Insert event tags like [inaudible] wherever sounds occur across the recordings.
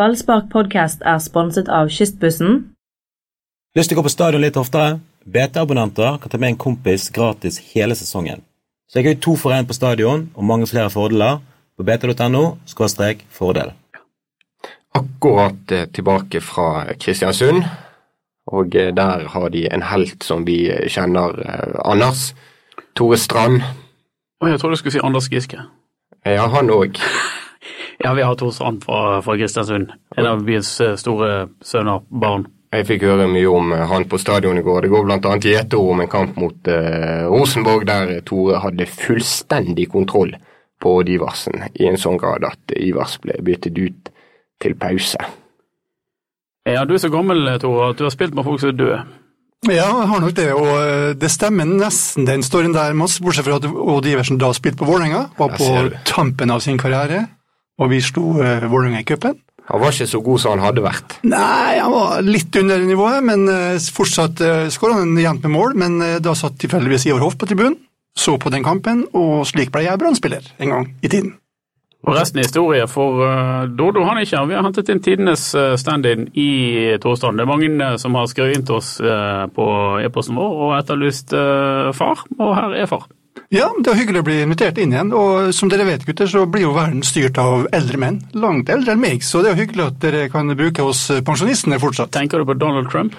Ballspark podcast er sponset av Kystbussen. Lyst til å gå på stadion litt oftere? BT-abonnenter kan ta med en kompis gratis hele sesongen. Så jeg har jo to for én på stadion og mange flere fordeler på bt.no fordel. Akkurat eh, tilbake fra Kristiansund, og eh, der har de en helt som vi kjenner, eh, Anders. Tore Strand. Og jeg trodde du skulle si Anders Giske. Ja, han òg. [laughs] Ja, vi har Tore Strand fra, fra Kristiansund. En av byens eh, store sønner, barn. Jeg fikk høre mye om eh, han på stadion i går. Det går bl.a. gjeteord om en kamp mot eh, Rosenborg, der Tore hadde fullstendig kontroll på Odd Iversen, i en sånn grad at Ivers ble byttet ut til pause. Ja, du er så gammel, Tore, at du har spilt med folk som er døde. Ja, jeg har nok det, og det stemmer nesten den storyen der, Mads. bortsett fra at Odd Iversen da spilte på Vålerenga, var på tampen av sin karriere, og vi slo uh, Vålerenga i cupen. Han var ikke så god som han hadde vært? Nei, han var litt under nivået, men uh, fortsatt uh, skåra han jevnt med mål. Men uh, da satt tilfeldigvis Ivar Hoff på tribunen, så på den kampen, og slik ble jeg brannspiller en gang i tiden. Og resten er historie, for uh, Dodo han ikke. Vi har hentet inn tidenes stand-in i Torstrand. Det er mange uh, som har skrevet inn til oss på e-posten vår og etterlyst far, og her er far. Ja, det er hyggelig å bli invitert inn igjen. Og som dere vet, gutter, så blir jo verden styrt av eldre menn. Langt eldre enn meg, så det er jo hyggelig at dere kan bruke oss pensjonistene fortsatt. Tenker du på Donald Trump?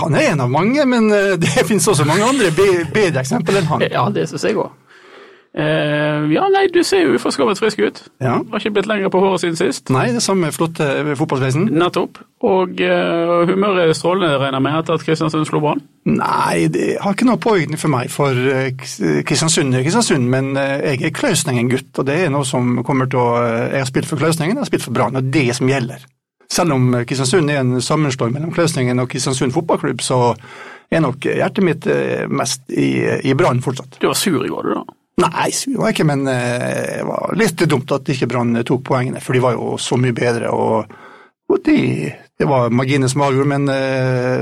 Han er en av mange, men [laughs] det finnes også mange andre bedre eksempler enn han. Ja, det synes jeg òg. Uh, ja, nei, du ser jo uforskavet frisk ut. Ja. Har ikke blitt lenger på håret siden sist. Nei, det samme flotte fotballsveisen. Nettopp. Og eh, humøret er strålende, regner jeg med, etter at Kristiansund slo Brann? Nei, det har ikke noe påvirkning for meg, for uh, Kristiansund er Kristiansund, men jeg er Klausningen-gutt, og det er noe som kommer til å Jeg har spilt for Klausningen, jeg har spilt for Brann, og det er det som gjelder. Selv om Kristiansund er en sammenslåing mellom Klausningen og Kristiansund fotballklubb, så er nok hjertet mitt mest i, i Brann fortsatt. Du var sur i går, du da? Nei, det var ikke, men det var litt dumt at ikke Brann tok poengene, for de var jo så mye bedre. og, og de, Det var marginene som avgjorde, men,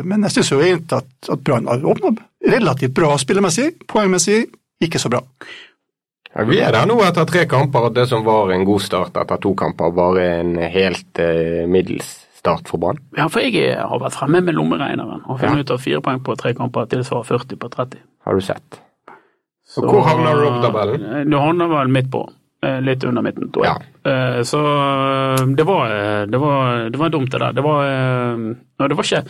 men jeg syns jo egentlig at, at Brann har åpna relativt bra spillemessig. Poengmessig ikke så bra. Ja, vi er der nå etter tre kamper, at det som var en god start etter to kamper, var en helt eh, middels start for Brann. Ja, for jeg har vært fremme med lommeregneren og funnet ja. ut at fire poeng på tre kamper tilsvarer 40 på 30. Har du sett. Så, hvor havner du på tabellen? Du havner vel midt på. Litt under midten, tror jeg. Ja. Så det var, det, var, det var, dumt, det der. Det var, det var ikke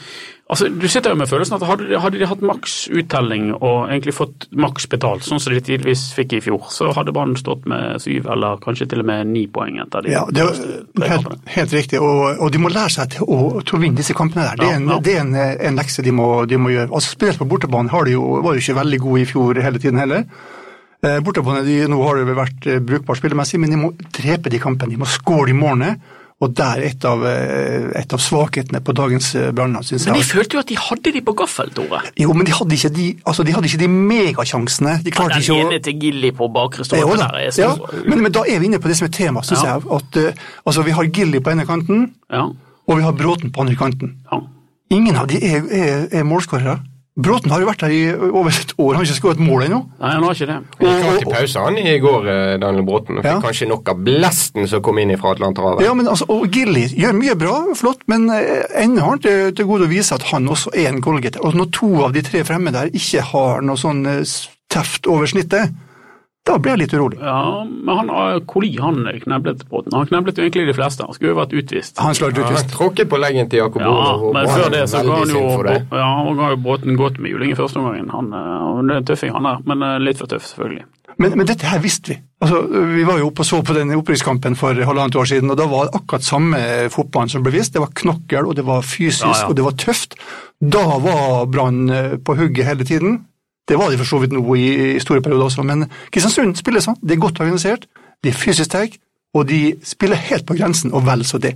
Altså, Du sitter jo med følelsen at hadde, hadde de hatt maks uttelling og egentlig fått maks betalt, sånn som de tidligvis fikk i fjor, så hadde Brann stått med syv eller kanskje til og med ni poeng etter de Ja, det er helt, helt riktig, og, og, de må lære seg til å, til å vinne disse kampene der. Det er en, ja, ja. Det er en, en lekse de må, de må, gjøre. Altså, Spesielt på bortebane har de jo, var jo ikke veldig gode i fjor hele tiden heller. Bortebane de, nå har det vært brukbart spillemessig, men de må drepe de kampene. De må skåre i målene. Og der er et av, et av svakhetene på dagens Brann. Men de følte jo at de hadde de på gaffel, Tore? Jo, men de hadde ikke de, altså, de, hadde ikke de megasjansene. De klarte ja, den ene til Gilly på bakre stolpe der er så... ja, men, men, da er vi inne på det som er temaet, syns ja. jeg. At, uh, altså, vi har Gilly på ene kanten, ja. og vi har Bråten på andre kanten. Ingen av de er, er, er målskårere. Bråten har jo vært her i over et år, han har ikke skåret mål ennå. Nei, han har ikke det. Han gikk til pause han i går, Daniel Bråten, fikk ja. kanskje nok av blesten som kom inn fra Atlanterhavet. Ja, men altså, og Gilly gjør mye bra, flott, men ennå har han til, til gode å vise at han også er en goalgetter. Og når to av de tre fremme der ikke har noe sånn teft over snittet, da ble jeg litt urolig. Ja, men han, Koli han kneblet Bråten. Han kneblet jo egentlig de fleste. Han skulle jo vært utvist. Han skulle vært utvist. Ja, tråkket på leggen til Jakob Ja, men før det så ga han jo ja, han ga jo båten godt med juling i første omgang. Han, han er en tøffing, han der, men litt for tøff, selvfølgelig. Men, men, dette her visste vi. Altså, Vi var jo oppe og så på den opprykkskampen for halvannet år siden, og da var det akkurat samme fotballen som ble vist. Det var knokkel, og det var fysisk, ja, ja. og det var tøft. Da var Brann på hugget hele tiden. Det var de for så vidt nå i, i store perioder også, men Kristiansund spiller sånn. Det er godt organisert, de er fysisk sterke, og de spiller helt på grensen, og vel så det.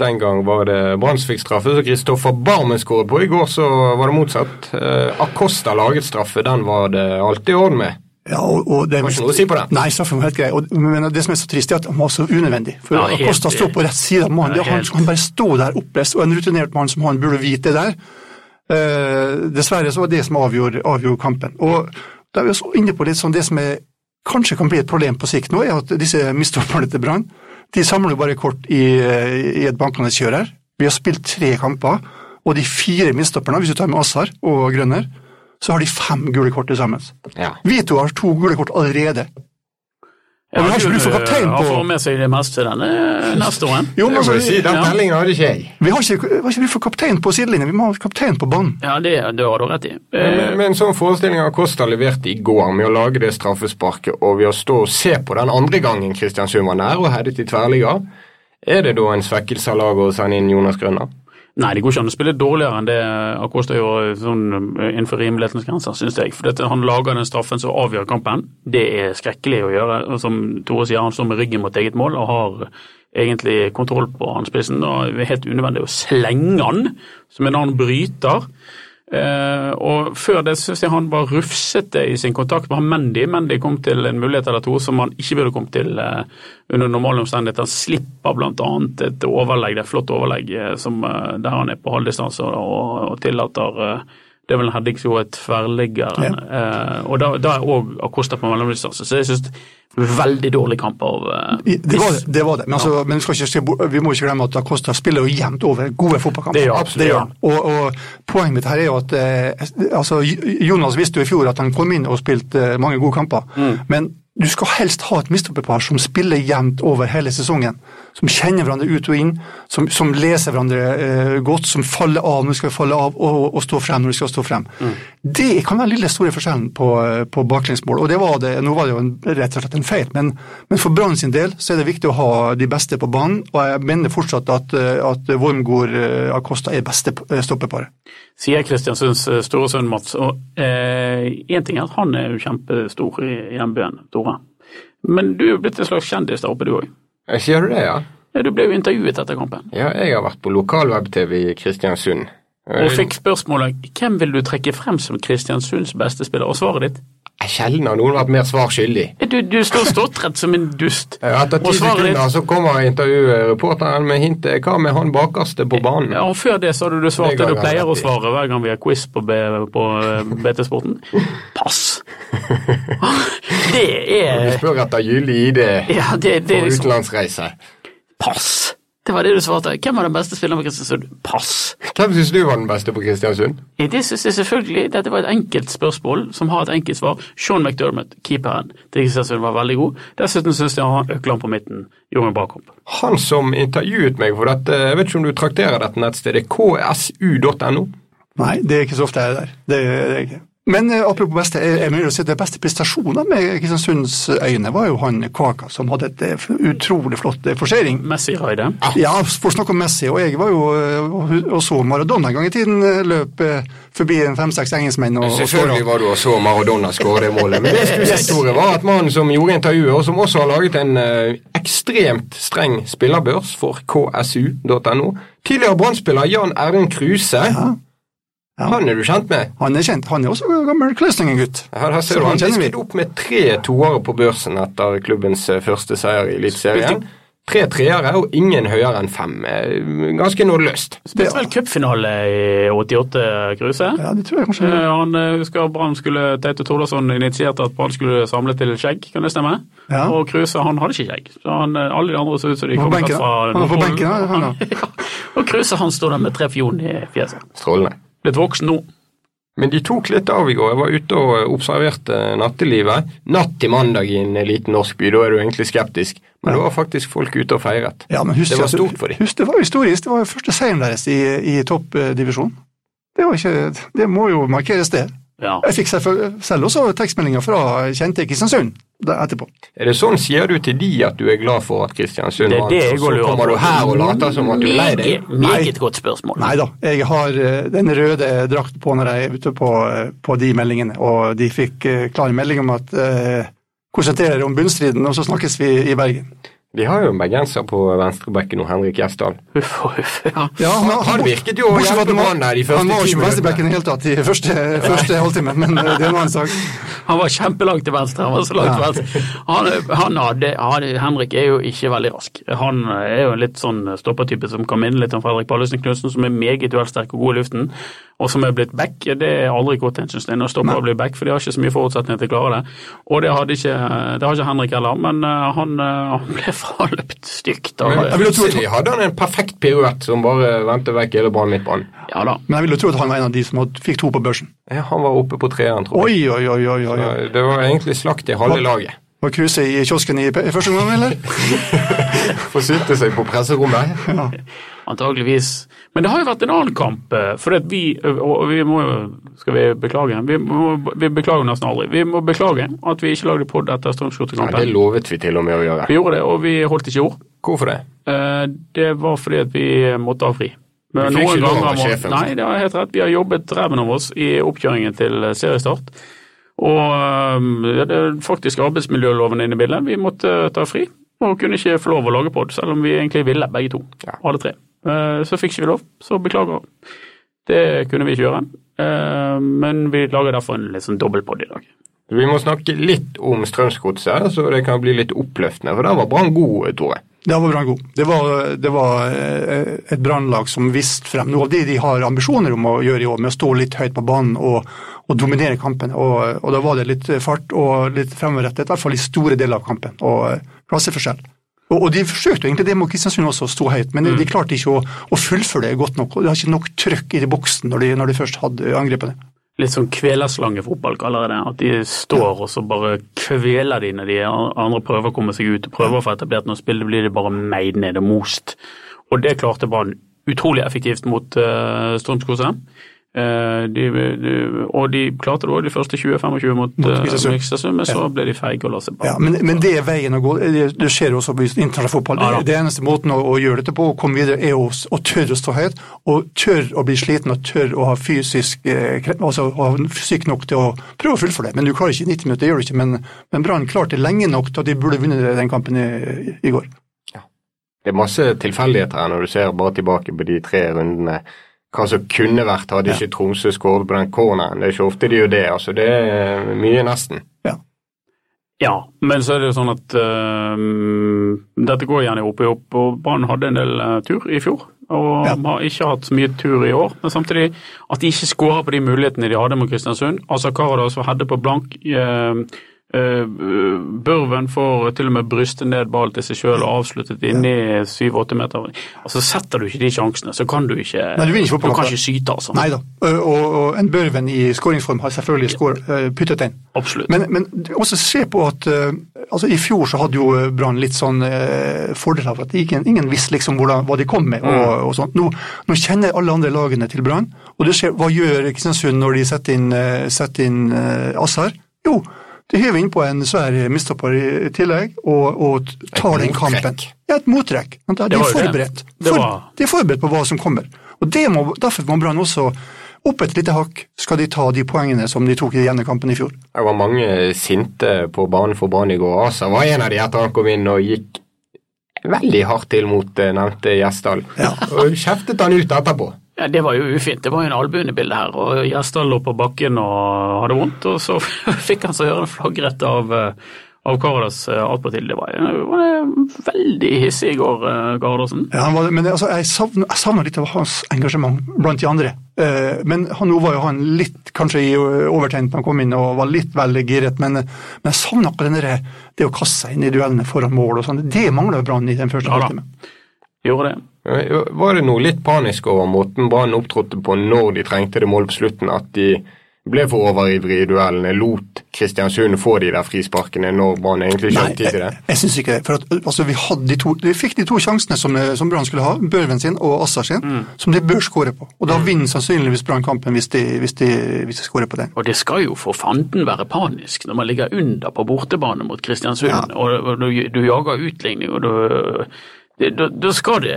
Den gang var det Brann som fikk straffe, som Kristoffer Barmen skåret på. I går så var det motsatt. Eh, Acosta laget straffe, den var det alltid orden med. Ja, og, og det var ikke noe å si på det. Nei, straffen var helt grei. Og, men det som er så trist, er at han var så unødvendig. For ja, Acosta står på rett side av mannen. Ja, han, han bare står der oppreist, og en rutinert mann som han burde vite det der. Uh, dessverre så var det som avgjorde, avgjorde kampen. Og da er vi også inne på litt sånn det som er, kanskje kan bli et problem på sikt nå, er at disse misstopperne til Brann De samler jo bare kort i, i et bankende kjør her. Vi har spilt tre kamper, og de fire mistopperne, hvis du tar med Assar og Grønner, så har de fem gule kort til sammen. Ja. Vi to har to gule kort allerede. Og vi har ikke for kaptein Han på får med seg det meste denne neste åren. Jo, men altså, si, Den tellingen hadde ikke jeg. vi har ikke, har ikke du fått kaptein på sidelinjen, vi må ha kaptein på banen. Ja, det, det har du rett i. Men, men en sånn forestilling har Kosta levert i går med å lage det straffesparket og ved å stå og se på den andre gangen Kristiansund var nær og headet i tverrliga, er det da en svekkelse av laget å sende inn Jonas Grønner? Nei, det går ikke an å spille dårligere enn det Acosta gjorde sånn, eh, innenfor rimelighetens grenser, syns jeg. For dette, han lager den straffen som avgjør kampen. Det er skrekkelig å gjøre. Og som Tore sier, han står med ryggen mot eget mål og har egentlig kontroll på han og Det er helt unødvendig å slenge han som en annen bryter. Eh, og Før det syns jeg han var rufsete i sin kontakt med Mendy. Mendy kom til en mulighet eller to som han ikke burde kommet til eh, under normale omstendigheter. Han slipper bl.a. et overlegg, det er et flott overlegg eh, der han er på halvdistanse og, tillater det er vel en som er tverrliggeren. Eh, og da, da er òg Acosta på mellomdistanse. Så jeg syns veldig dårlig kamp av eh, Det var det. det, var det. Men, altså, men vi, skal ikke, se vi må ikke glemme at Acosta spiller jo jevnt over gode fotballkamper. Det gjør absolutt. Det gjør. Og, og poenget mitt her er jo at eh, altså, Jonas visste jo i fjor at han kom inn og spilte eh, mange gode kamper. Mm. Men du skal helst ha et midtstopperpar som spiller jevnt over hele sesongen. Som kjenner hverandre ut og inn, som, som leser hverandre eh, godt, som faller av når de skal falle av, og, og stå frem når de skal stå frem. Mm. Det kan være den lille store forskjellen på, eh, på baklengsmål. Og det var det, nå var det jo en, rett og slett en feil, men, men for Brann sin del så er det viktig å ha de beste på banen, og jeg mener fortsatt at, eh, at Wormgård eh, Acosta er beste eh, stoppeparet. sier Kristiansunds eh, store sønn Mats. Og én ting er at han er jo kjempestor i hjembyen. Men du er jo blitt en slags kjendis der oppe, du òg. Sier du det, ja? Ja, du ble jo intervjuet etter kampen. Ja, jeg har vært på lokal-web-TV i Kristiansund. Og fikk spørsmålet hvem vil du trekke frem som Kristiansunds beste spiller, og svaret ditt Sjelden har noen vært mer svar skyldig. du, du står ståtrett som en dust. Etter ti sekunder så kommer intervjureporteren med hintet hva med han bakerste på banen? Ja, og Før det så hadde du svart Det du pleier å svare hver gang vi har quiz på, B, på eh, BT-sporten. Pass! [laughs] Det er Du spør etter gyldig ID Ja, det, det på liksom utenlandsreise. Pass! Det var det du svarte. Hvem var den beste spilleren på Kristiansund? Pass! Hvem syns du var den beste på Kristiansund? Ja, Det synes jeg selvfølgelig. Dette var et enkelt spørsmål som har et enkelt svar. Sean McDermott, keeperen til Kristiansund, var veldig god. Dessuten syns jeg han Økland på midten gjorde en bra kamp. Han som intervjuet meg for dette, jeg vet ikke om du trakterer dette nettstedet, ksu.no. Nei, det er ikke så ofte jeg er der. Det er jeg ikke. Men eh, apropos beste, jeg, jeg mener å si det beste prestasjonen med Kristiansunds øyne var jo han Kvaka, som hadde et eh, utrolig flott eh, forsering. Messi raide? Ja, for å snakke om Messi, og jeg var jo og så Maradona en gang i tiden løp forbi en fem-seks engelskmenn og, Selvfølgelig var du og så Maradona skåre målet. Men det skulle Tore, var at mannen som gjorde intervjuet, og som også har laget en ekstremt streng spillerbørs for ksu.no, tidligere Brann-spiller Jan Erlend Kruse, Ja. Han er du kjent med? Han er kjent. Han er også gammel Kløsningen-gutt. Her, her ser du han disket opp med tre toere på børsen etter klubbens eh, første seier i Eliteserien. Tre treere og ingen høyere enn fem. Eh, Ganske nådeløst. Spilte vel cupfinale i 88, Kruse? Ja, det tror jeg kanskje. Eh, Han husker Brann skulle Teite Tordarsson initierte at Brann skulle samle til skjegg, kan det stemme? Ja. Og Kruse han hadde ikke skjegg. Så han, alle de andre så ut som de kom fra. Han var på benken, da. [laughs] Ja. Og Kruse han står der med tre fjon i fjeset. Strålende. Blitt voksen nå. Men de tok litt av i går. Jeg var ute og eh, observerte nattelivet. Natt til mandag i en liten norsk by, da er du egentlig skeptisk. Men det var faktisk folk ute og feiret. Ja, men husk, det var stort for dem. Husk, det var historisk. Det var første seieren deres i, i toppdivisjon. Det, ikke- det må jo markeres, det. Ja. Jeg fikk selv, selv også tekstmeldinger fra kjente i Kristiansund etterpå. Er det sånn sier du til de at du er glad for at Kristiansund vant, og så kommer du her og later som at du er lei deg? Meget, godt spørsmål. Nei da, jeg har eh, den røde drakt på når jeg er ute på, eh, på de meldingene, og de fikk eh, klar melding om at eh, konsentrer dere om bunnstriden, og så snakkes vi i Bergen. De har jo en bergenser på venstrebekken nå, Henrik Gjesdal. Huff og huff. Ja. Ja, Han virket jo han Brann der de første Han var ikke på venstrebekken i det hele tatt i første, første halvtimen, men eh, det er en annen sak. Han var kjempelangt til venstre. Han var så langt til Ja. venstre. Han, han hadde, hadde, Henrik er jo ikke veldig rask. Han er jo en litt sånn stoppertype som kan minne litt om Fredrik Pallesen Knutsen, som er meget duellsterk og god i luften, og som er blitt back. Det er aldri godt en å stoppe når bli back, for de har ikke så mye forutsetninger til å klare det. Og det hadde ikke, det har ikke Henrik heller, men eh, han, eh, han ble fraløpt stygt. Men jeg vil jo tro at- han hadde en perfekt piruett som bare vendte vekk hele Brann midtbanen. Ja da. Men jeg vil jo tro at han var en av de som hadde, fikk to på børsen. Ja, han var oppe på treeren, tror jeg. Oi, oi, oi, oi. oi. Det var egentlig slakt i halve laget. Var Kruse i kiosken i, i første omgang, eller? [laughs] Forsynte seg på presserommet. Antageligvis. Men det har jo vært en annen kamp. eh, For at vi, og vi må jo Skal vi beklage? Vi, må, vi beklager nesten aldri. Vi må beklage at vi ikke lagde pod etter Ja, det lovet vi til og med å gjøre. vi gjorde det, og vi holdt ikke ord. Hvorfor det? Eh, Det var fordi at vi måtte ha fri. Men Vi fikk ikke lov av sjefen. Nei, det er helt rett. Vi har jobbet ræven av oss i oppkjøringen til seriestart. Og ja, det er faktisk arbeidsmiljøloven inne i bildet. Vi måtte ta fri og kunne ikke få lov å lage pod, selv om vi egentlig ville, begge to. Ja. Alle tre. Eh, Så fikk ikke vi lov, så beklager. Det kunne vi ikke gjøre. Eh, Men vi lager derfor en litt sånn dobbeltpod i dag. Vi må snakke litt om Strømsgodset, så det kan bli litt oppløftende. For der var Brann god, Tore. Det var Brann god. Det var, det var eh, et brannlag som viste frem noe av det de har ambisjoner om å gjøre i år, med å stå litt høyt på banen og, og dominere kampen. Og, og da var det litt fart og litt fremoverrettet, i hvert fall i store deler av kampen. Og klasseforskjell. Og, og de forsøkte jo egentlig det mot Kristiansund også, å stå høyt, men de klarte ikke å, å fullføre det godt nok. og De har ikke nok trøkk i boksen når de, når de først hadde angrepene. litt sånn kvelerslangefotball, kaller jeg det. At de står og så bare kveler de når de andre prøver å komme seg ut. Prøver å få etablert noe spill, det blir de bare meid ned og most. Og det klarte Brann utrolig effektivt mot uh, Strømskose. Eh, de, de, og de klarte det òg de første 20-25 mot, Mot eh, Kristiansund. Men så ble de feige og la seg Ja, men, men det er veien å gå. Det, det skjer også i internasjonal fotball. Ja det, eneste måten å, å gjøre dette på, å komme videre, er å, å tørre å stå høyt. Og tørre å bli sliten og tørre å ha fysisk eh, altså ha fysikk nok til å prøve å fullføre det. Men du klarer ikke i 90 minutter, det gjør du ikke. Men, men Brann klarte det lenge nok til at de burde vunnet den kampen i, i går. Det er masse tilfeldigheter her når du ser bare tilbake på de tre rundene. Hva som kunne vært, hadde ikke Tromsø skåret på den corneren. Det er ikke ofte de gjør det. altså Det er mye nesten. Ja, men så er det jo sånn at uh, dette går gjerne opp i opp, og Brann hadde en del uh, tur i fjor. Og Ja. har ikke hatt så mye tur i år. Men samtidig at de ikke skårer på de mulighetene de hadde mot Kristiansund. Altså Karadas var hadde på blank. eh, eh, Børven får til og med bryste ned ball til seg sjøl og avsluttet inni syv-åtte meter. Altså Setter du ikke de sjansene, så kan du ikke Nei, du ikke Du kan ikke syte, altså. Nei da. Og, og en Børven i skåringsform har selvfølgelig skår, eh, puttet den. Absolutt. Men, men også se på at eh, altså I fjor så hadde jo Brann litt sånn eh, fordel av at ingen, ingen visste liksom hvordan, hva de kom med. og, og sånt. Nå, nå kjenner alle andre lagene til Brann, og du ser, hva gjør Kristiansund når de setter inn, eh, setter inn eh, Assar? Jo, de hiver innpå en svær mistopper i tillegg og, og tar den kampen. Ja, et mottrekk. De Det er var jo det. forberedt. Det For, var- de er forberedt på hva som kommer. Og det må, Derfor må Brann også opp et lite hakk, skal de ta de poengene som de tok i den kampen i fjor. Det var mange sinte på banen for Brann i går. Asa var en av de etter han kom inn og gikk veldig hardt til mot eh, nevnte Gjesdal. Og kjeftet han ut etterpå. Ja, Det var jo ufint. Det var jo en albuebilde her, og Gjesdal lå på bakken og hadde vondt. Og så [laughs] fikk han så høre flagret av, eh, av Karadas eh, attpåtil. Det var, det var veldig hissig i går, Karadasen. Ja, han var, men altså, jeg savner, jeg savner litt av hans engasjement blant de andre. Eh, men han, nå var jo han litt kanskje i overtegn da han kom inn og var litt veldig giret, men, men jeg savner akkurat det å kaste seg inn i duellene foran mål og sånn. Det mangler Brann i den første Ja halvtimen. Gjorde det. Var det noe litt panisk over måten Brann opptrådte på når de trengte det målet på slutten, at de ble for overivrige i duellene, lot Kristiansund få de der frisparkene når Brann egentlig ikke hadde tid til jeg, det? jeg syns ikke det. For at, altså, vi, hadde de to, vi fikk de to sjansene som, som Brann skulle ha, Børven sin og Assar sin, Mm. som de bør skåre på. Og da vinner sannsynligvis Brann kampen hvis de, hvis, de, hvis de skårer på den. Og det skal jo for fanden være panisk når man ligger under på bortebane mot Kristiansund, Ja. og, og du, du jager utligning, og du det- da, skal det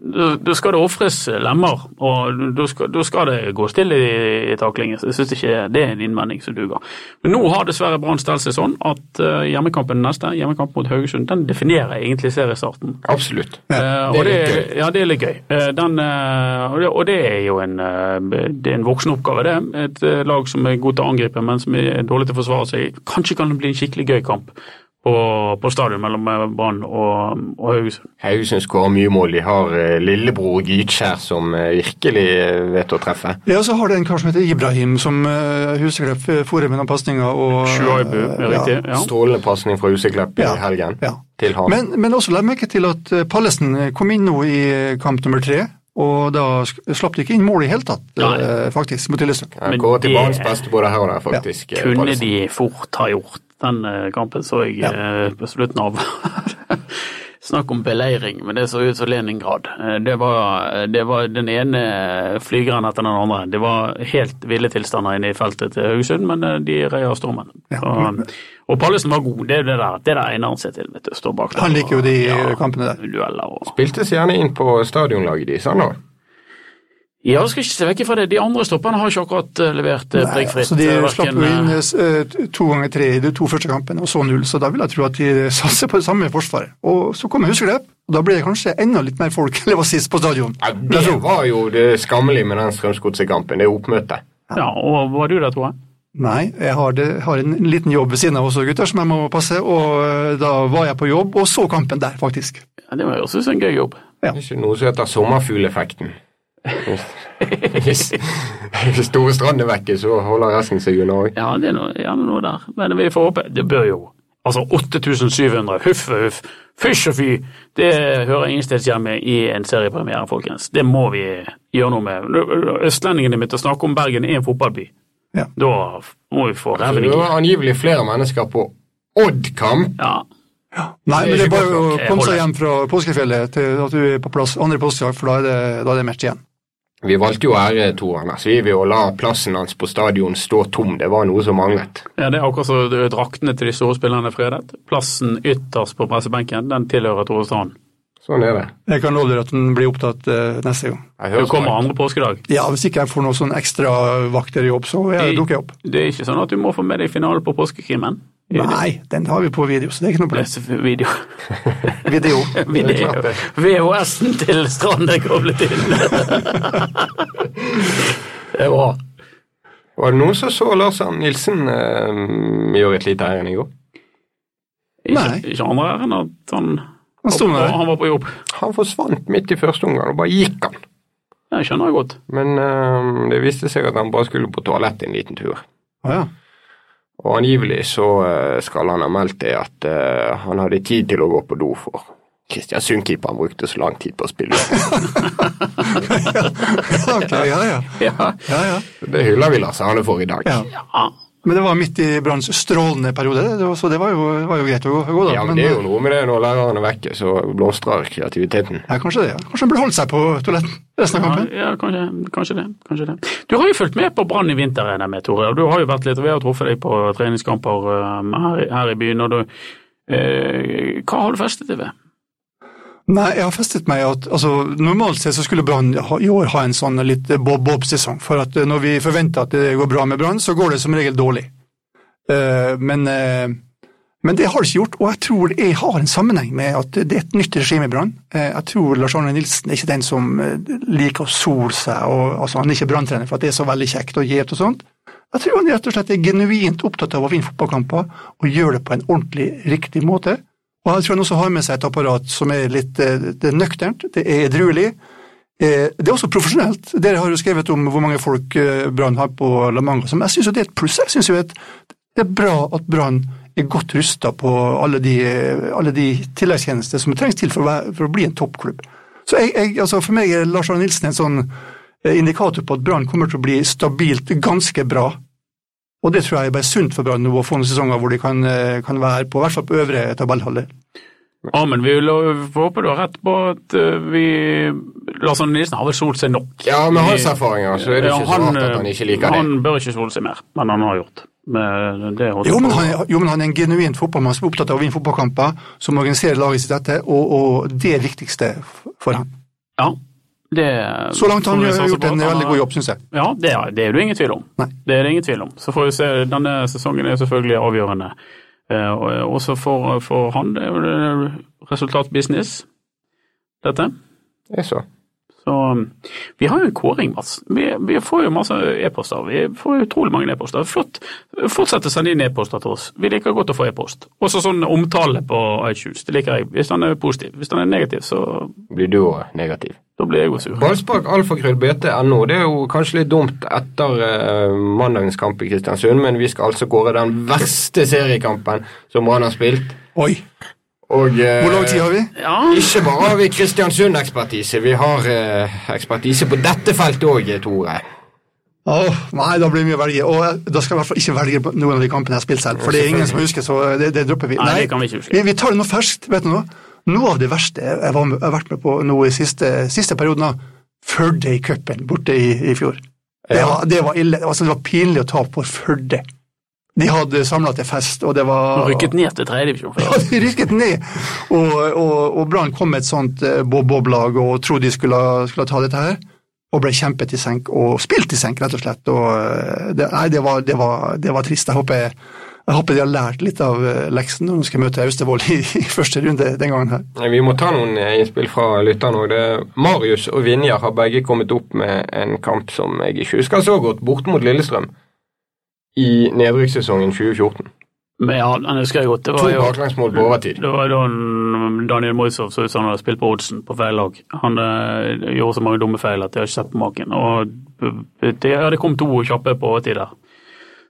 da, da skal det ofres lemmer, og da skal, skal det gå stille i, i taklingen. Så jeg syns ikke det er en innvending som duger. Men nå har dessverre Brann stelt seg sånn at uh, hjemmekampen neste, hjemmekamp mot Haugesund, den definerer egentlig seriestarten. Absolutt. Eh, og Det det. Ja, det er litt gøy. Uh, Den, eh, og, det, og det er jo en, eh, det er en voksenoppgave, det. Et eh, lag som er god til å angripe, men som er dårlig til å forsvare seg. Kanskje kan det bli en skikkelig gøy kamp. På, på stadion mellom eh, Brann og, og Haugesund. Haugesund skårer mye mål. De har eh, lillebror Gytkjær som eh, virkelig eh, vet å treffe. Ja, så har de en kar som heter Ibrahim, som uh, Huseklepp får med noen pasninger. og, Shuaibu, er ja. riktig? Ja. Strålende pasning fra Huseklepp i helgen ja. til han. Men, men også la merke til at Pallesen kom inn nå i kamp nummer tre, og da slapp de ikke inn mål i hele tatt, Nei. faktisk, mot Lillestrøm. Han går til barns banens beste både her og der, faktisk. Kunne Pallesen. de fort ha gjort den eh, kampen, så jeg ja. på slutten av [laughs] Snakk om beleiring, men det så ut som Leningrad. Eh, Det var, det var den ene flygeren etter den andre. Det var helt ville tilstander inne i feltet til Haugesund, men eh, de reia stormen. Ja. Så, og Pallesen var god, det er det der, det der egner han seg til, vet du. Stå bak der Han liker jo de og- kampene der. Dueller og Spiltes gjerne inn på stadionlaget de, han da. Ja, skal ikke se vekk fra det. De andre stopperne har ikke akkurat eh, levert eh, Nei, prikkfritt. altså de eh, slapp jo inn to ganger tre i de to første kampene, og så null, så da vil jeg tro at de satser på det samme forsvaret. Og så kommer Huseklepp, og da blir det kanskje enda litt mer folk enn det var sist på stadion. Ja, det var jo det skammelige med den Strømsgodset-kampen, det oppmøtet. Ja, og var du der, jeg? Nei, jeg har, det, har en liten jobb ved siden av også, gutter, som jeg må passe, og da var jeg på jobb og så kampen der, faktisk. Ja, det var jo også en gøy jobb. Ja. Det er ikke noe som heter sommerfugleffekten. Hvis hvis Store Strand er vekke, så holder resten seg unna òg. Ja, det er noe, ja, noe der. Men vi får håpe. Det bør jo Altså 8700, huff og huff, fysj og fy. Det hører ingensteds hjemme i en seriepremiere, folkens. Det må vi gjøre noe med. Østlendingene begynte å snakke om Bergen er en fotballby. Ja. Da må vi få reven i Det var angivelig flere mennesker på Odd-kamp. Ja. Nei, men det er bare å komme seg hjem fra påskefjellet til at du er på plass andre påskedag, for da er det, da er det match igjen. Vi valgte jo å ære Tor Anders vi vil jo la plassen hans på stadion stå tom. Det var noe som manglet. ja, det er akkurat som draktene til de store spillerne er fredet. Plassen ytterst på pressebenken, den tilhører Tore Strand. Sånn er det. Jeg kan love dere at den blir opptatt uh, neste gang. Du Det kommer straks. andre påskedag. Ja, hvis ikke jeg får noe sånn ekstra vakterjobb, så jeg, dukker jeg opp. Det er ikke sånn at du må få med deg finalen på påskekrimen. Nei, den har vi på video, så det er ikke noe problem. Video. [laughs] Video. [laughs] Video. VHS-en til Strand er koblet inn. [laughs] Det er bra. Var det noen som så Lars Arne Nilsen eh, gjøre et lite ærend i går? Nei. ikke andre ærend enn at han, Han sto der. han var på jobb. Han forsvant midt i første omgang, og bare gikk han. Jeg skjønner jeg godt. Men uh, det viste seg at han bare skulle på toalettet en liten tur. Ah, ja. Og angivelig så eh, skal han ha meldt det at uh, han hadde tid til å gå på do for Kristiansund-keeperen brukte så lang tid på å spille. [laughs] okay, ja, ja. Ja. ja, ja. Det hyller vi Lars Arne for i dag. ja. Men det var midt i Branns strålende periode, det, så det var jo, var jo greit å gå, gå da. Ja, men det er jo noe med det når læreren er vekke, så blomstrer kreativiteten. Ja, kanskje det. ja. Kanskje han burde holdt seg på toaletten resten av Ja, kampen. ja kanskje, kanskje, det, kanskje det. Du har jo fulgt med på Brann i vinter, regner jeg med, Tore. og Du har jo vært litt, Vi har truffet deg på treningskamper um, her, i- her i byen. og du, eh, Hva har du festet deg ved? Nei, jeg har festet meg at altså, normalt sett så skulle Brann i år ha en sånn litt bob-bob-sesong. For at eh, når vi forventer at det går bra med Brann, så går det som regel dårlig. Uh, men, uh, men det har det ikke gjort, og jeg tror det har en sammenheng med at det er et nytt regime i Brann. Uh, jeg tror Lars Arne Nilsen er ikke den som liker å sole seg, og, altså, han er ikke Brann-trener for at det er så veldig kjekt og gjevt og sånt. Jeg tror han rett og slett er genuint opptatt av å vinne fotballkamper, og gjøre det på en ordentlig, riktig måte. Og jeg tror han også har med seg et apparat som er litt eh, det er nøkternt, det er edruelig. Eh, Det er også profesjonelt. Dere har jo skrevet om hvor mange folk eh, Brann har på La Manga, Men jeg syns det er et pluss. Jeg synes jo at det er bra at Brann er godt rusta på alle de, de tilleggstjenester som trengs til for å, være, for å bli en toppklubb. Så jeg, jeg, altså For meg er Lars Arne Nilsen en sånn indikator på at Brann kommer til å bli stabilt ganske bra. Og det tror jeg er bare sunt for Brann nå å få noen sesonger hvor de kan, eh, kan være på, i hvert fall på øvre tabellhalvdel. Ja, men vi vil håpe du har rett på at eh, vi Lars Arne Nilsen har vel solt seg nok. Ja, med hans erfaringer så er det Ja, ikke så rart at han ikke liker det. Han bør ikke sole seg mer, men han har gjort. Det Jo, men han, jo, men han er en genuint fotballmann som er opptatt av å vinne fotballkamper, som organiserer laget sitt etter, og, og det er det viktigste for han. Ja, det Så langt har han har gjør- gjort en veldig god jobb, syns jeg. Ja, det er, det er det ingen tvil om. Nei. Det er det ingen tvil om. Så får vi se, denne sesongen er selvfølgelig avgjørende. Eh, Også for, for han, det er jo det resultatbusiness, dette. Det er så. Så um, vi har jo en kåring, Mats. Vi, vi får jo masse e-poster. Vi får utrolig mange e-poster. Flott. Fortsett å sende inn e-poster til oss. Vi liker godt å få e-post. Også sånn omtale på iTunes. Det liker jeg. Hvis den er positiv. Hvis den er negativ, så Blir du òg negativ? da blir jeg òg sur. Ballspark alfakrøll.bt.no. Det er jo kanskje litt dumt etter eh, mandagens kamp i Kristiansund, men vi skal altså kåre den verste seriekampen som Brann har spilt. Oi, Og eh, hvor lang tid har vi? Ja, Ikke bare har vi Kristiansund-ekspertise, vi har eh, ekspertise på dette feltet òg, Tore. Åh, nei, da blir det mye å velge. Og eh, da skal jeg i hvert fall ikke velge noen av de kampene jeg har spilt selv, for det er ingen som husker, så det, det dropper vi. Nei, det kan vi ikke huske. Vi, vi tar nå ferskt, vet du noe? Noe av det verste jeg, var med, jeg har vært med på nå i siste, siste perioden av Førde i cupen borte i, i fjor. Det, var, det var ille. Altså, det var pinlig å tape på Førde. De hadde samla til fest, og det var de rykket ned til tredjedivisjon Ja, de rykket ned. Og, og, og Brann kom med et sånt eh, bob-bob-lag og trodde de skulle, skulle ta dette her, og ble kjempet i senk, og spilt i senk, rett og slett. Og, eh, det, nei, det var, det, var, det var trist. Jeg håper, jeg håper de har lært litt av eh, leksen når de skal møte Austevoll i, [laughs] i første runde den gangen her. Vi må ta noen innspill fra lytterne òg. Marius og Vinjar har begge kommet opp med en kamp som jeg ikke husker så godt, borte mot Lillestrøm i nedrykkssesongen 2014. Men ja, den husker jeg godt. Det var to baklengsmål på overtid. det var da Daniel Moisov så ut som han hadde spilt på oddsen på feil lag. Han eh, gjorde så mange dumme feil at jeg har ikke sett på maken. Og det, ja, det kom to kjappe på overtid der.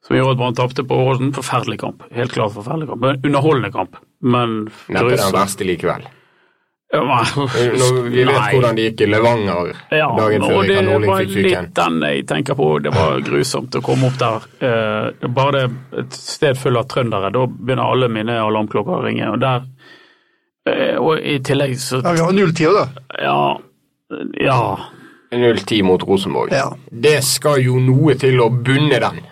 Som gjorde at man tapte på oddsen. Forferdelig kamp. Helt klart forferdelig kamp. Men Underholdende kamp, men Neppe den verste likevel. Ja, Når vi vet Nei. hvordan det gikk i Levanger Ja, dagen før og det syken. Det var litt den jeg tenker på. Det var grusomt å komme opp der. Eh, bare det et sted fullt av trøndere, da begynner alle mine alarmklokker å ringe. Og der eh, Og i tillegg så Ja, vi har 0-10 da. Ja. Ja. 0-10 mot Rosenborg. Ja. Det skal jo noe til å bunne den.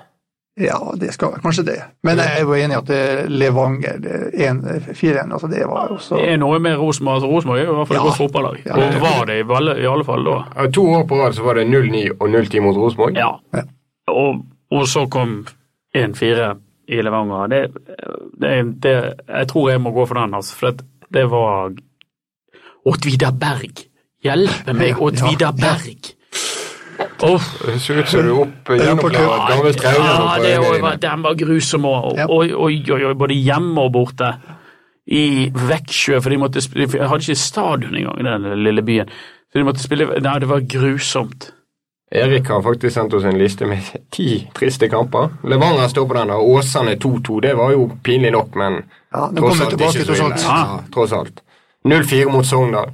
Ja, det skal kanskje det. Men jeg er jo enig i at det er Levanger er 1-4-1, altså det var også Det er noe med Rosenborg. Altså, Rosenborg er jo i hvert fall et Ja. godt fotballag. Ja. Og var det i alle, i alle fall da. Ja, To år på rad så var det 0-9 og 0-10 mot Rosenborg. Ja. Ja. Og, og så kom 1-4 i Levanger. Det, det, det, jeg tror jeg må gå for den, altså. For det, det var Odd-Vidar Berg. Hjelpe meg, Odd-Vidar Berg! Åh, Det ser ut du opp er jo gammelt ja, det var, den var grusom. òg. Oi, oi, oi, oi, både hjemme og borte. I Veksjø, for de måtte spille, de hadde ikke stadion engang i den lille byen. Så de måtte spille Nei, det var grusomt. Erik har faktisk sendt oss en liste med ti triste kamper. Levanger står på den, og Åsane 2-2. Det var jo pinlig nok, men Ja, tross, alt tilbake, ikke så tross ille. alt. Ja, tross alt. 0-4 mot Sogndal.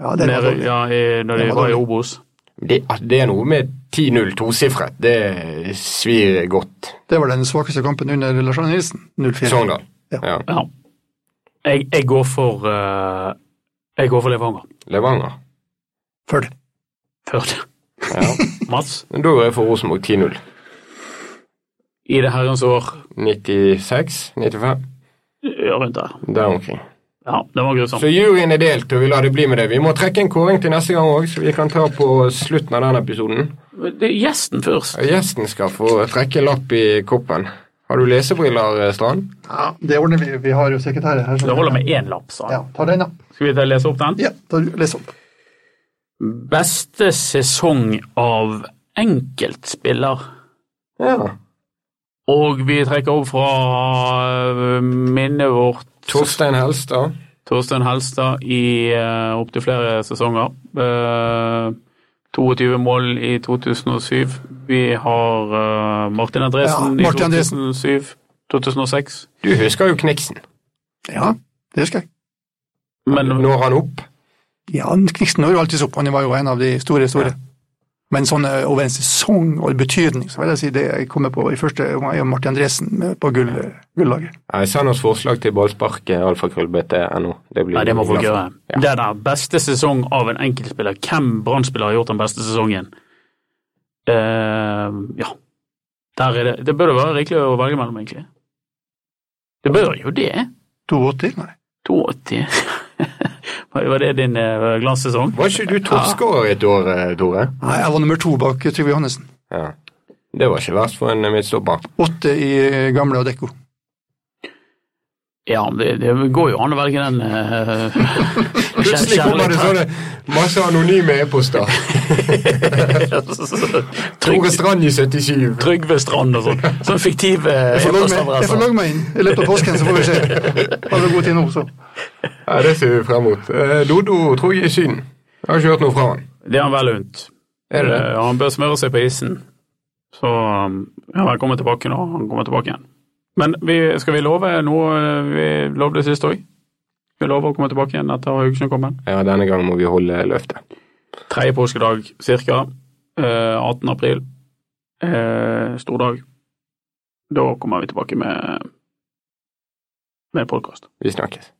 Ja, det var dårlig. ja, i, når de var var i. Obos. Det, det er noe med 10-0 tosifret. Det svir godt. Det var den svakeste kampen under Lars Arne Nilsen. 0-4. Sogndal. Ja. Ja. Ja. Jeg, jeg går for uh, Jeg går for Levanger. Levanger. Førde. Førde. Ja. [laughs] Mats, Men Da går jeg for Rosenborg 10-0. i det herrens år 96? 95? ja, rundt der. Der omkring. Ja, det var grusomt. Så juryen er delt, og vi lar det bli med det. Vi må trekke en kåring til neste gang òg, så vi kan ta på slutten av den episoden. Det er gjesten først. Gjesten skal få trekke en lapp i koppen. Har du lesebriller, Strand? Ja, det ordner vi. Vi har jo sekretærer her. så- Det holder med én lapp, sa han. Ja, ta den, da. Skal vi ta lese opp den? Ja, da les opp. Beste sesong av enkeltspiller. Ja. Og vi trekker opp fra øh, minnet vårt Torstein Helstad. Torstein Helstad i uh, opptil flere sesonger. Uh, 22 mål i 2007. Vi har uh, Martin Andresen Ja, Martin i 2007. 2006. Du husker jo Kniksen. Ja, det husker jeg. Men Når han opp? Ja, Kniksen når jo alltid opp. Han var jo en av de store, store. Men sånn over en sesong og betydning, så vil jeg si det jeg kommer på i første omgang, er Martin Andresen på gull, gullaget. Nei, Send oss forslag til ballsparket alfakrøll.bt.no. Det, blir Nei, det må vi folk gjøre. Ja. Det der beste sesong av en enkeltspiller. Hvem Brann-spiller har gjort den beste sesongen? Uh, ja. Der er det Det bør det være rikelig å velge mellom, egentlig. Det bør jo det. 82? Nei. 82. [laughs] [laughs] Var det din eh, glanssesong? Var ikke du toppskårer et år, eh, Tore? Nei, jeg var nummer to bak Trygve Johannessen. Ja. Det var ikke verst for en midtstopper. Åtte i eh, gamle Adecco. Ja, det, det går jo an å velge den. [laughs] Plutselig kommer det sånne masse anonyme e-poster. [laughs] Tore Strand i 77. Trygve Strand og sånn. Sånn fiktive e-postadresser. jeg får logge meg inn i løpet av påsken, så får vi se. Har vi god tid nå, så. Ja, Det ser vi frem mot. Eh, Dodo tror jeg er i Syden. Jeg har ikke hørt noe fra han. Det er han vel unt. Er det? Eh, Han bør smøre seg på isen. Så um, ja, han kommer tilbake når han kommer tilbake igjen. Men vi, skal vi love noe eh, vi lovde sist òg? Vi lover å komme tilbake igjen etter Haugesund-kampen. Ja, denne gangen må vi holde løftet. Tredje påskedag cirka. Eh, 18. april. Eh, stor dag. Da kommer vi tilbake med med podkast. Vi snakkes.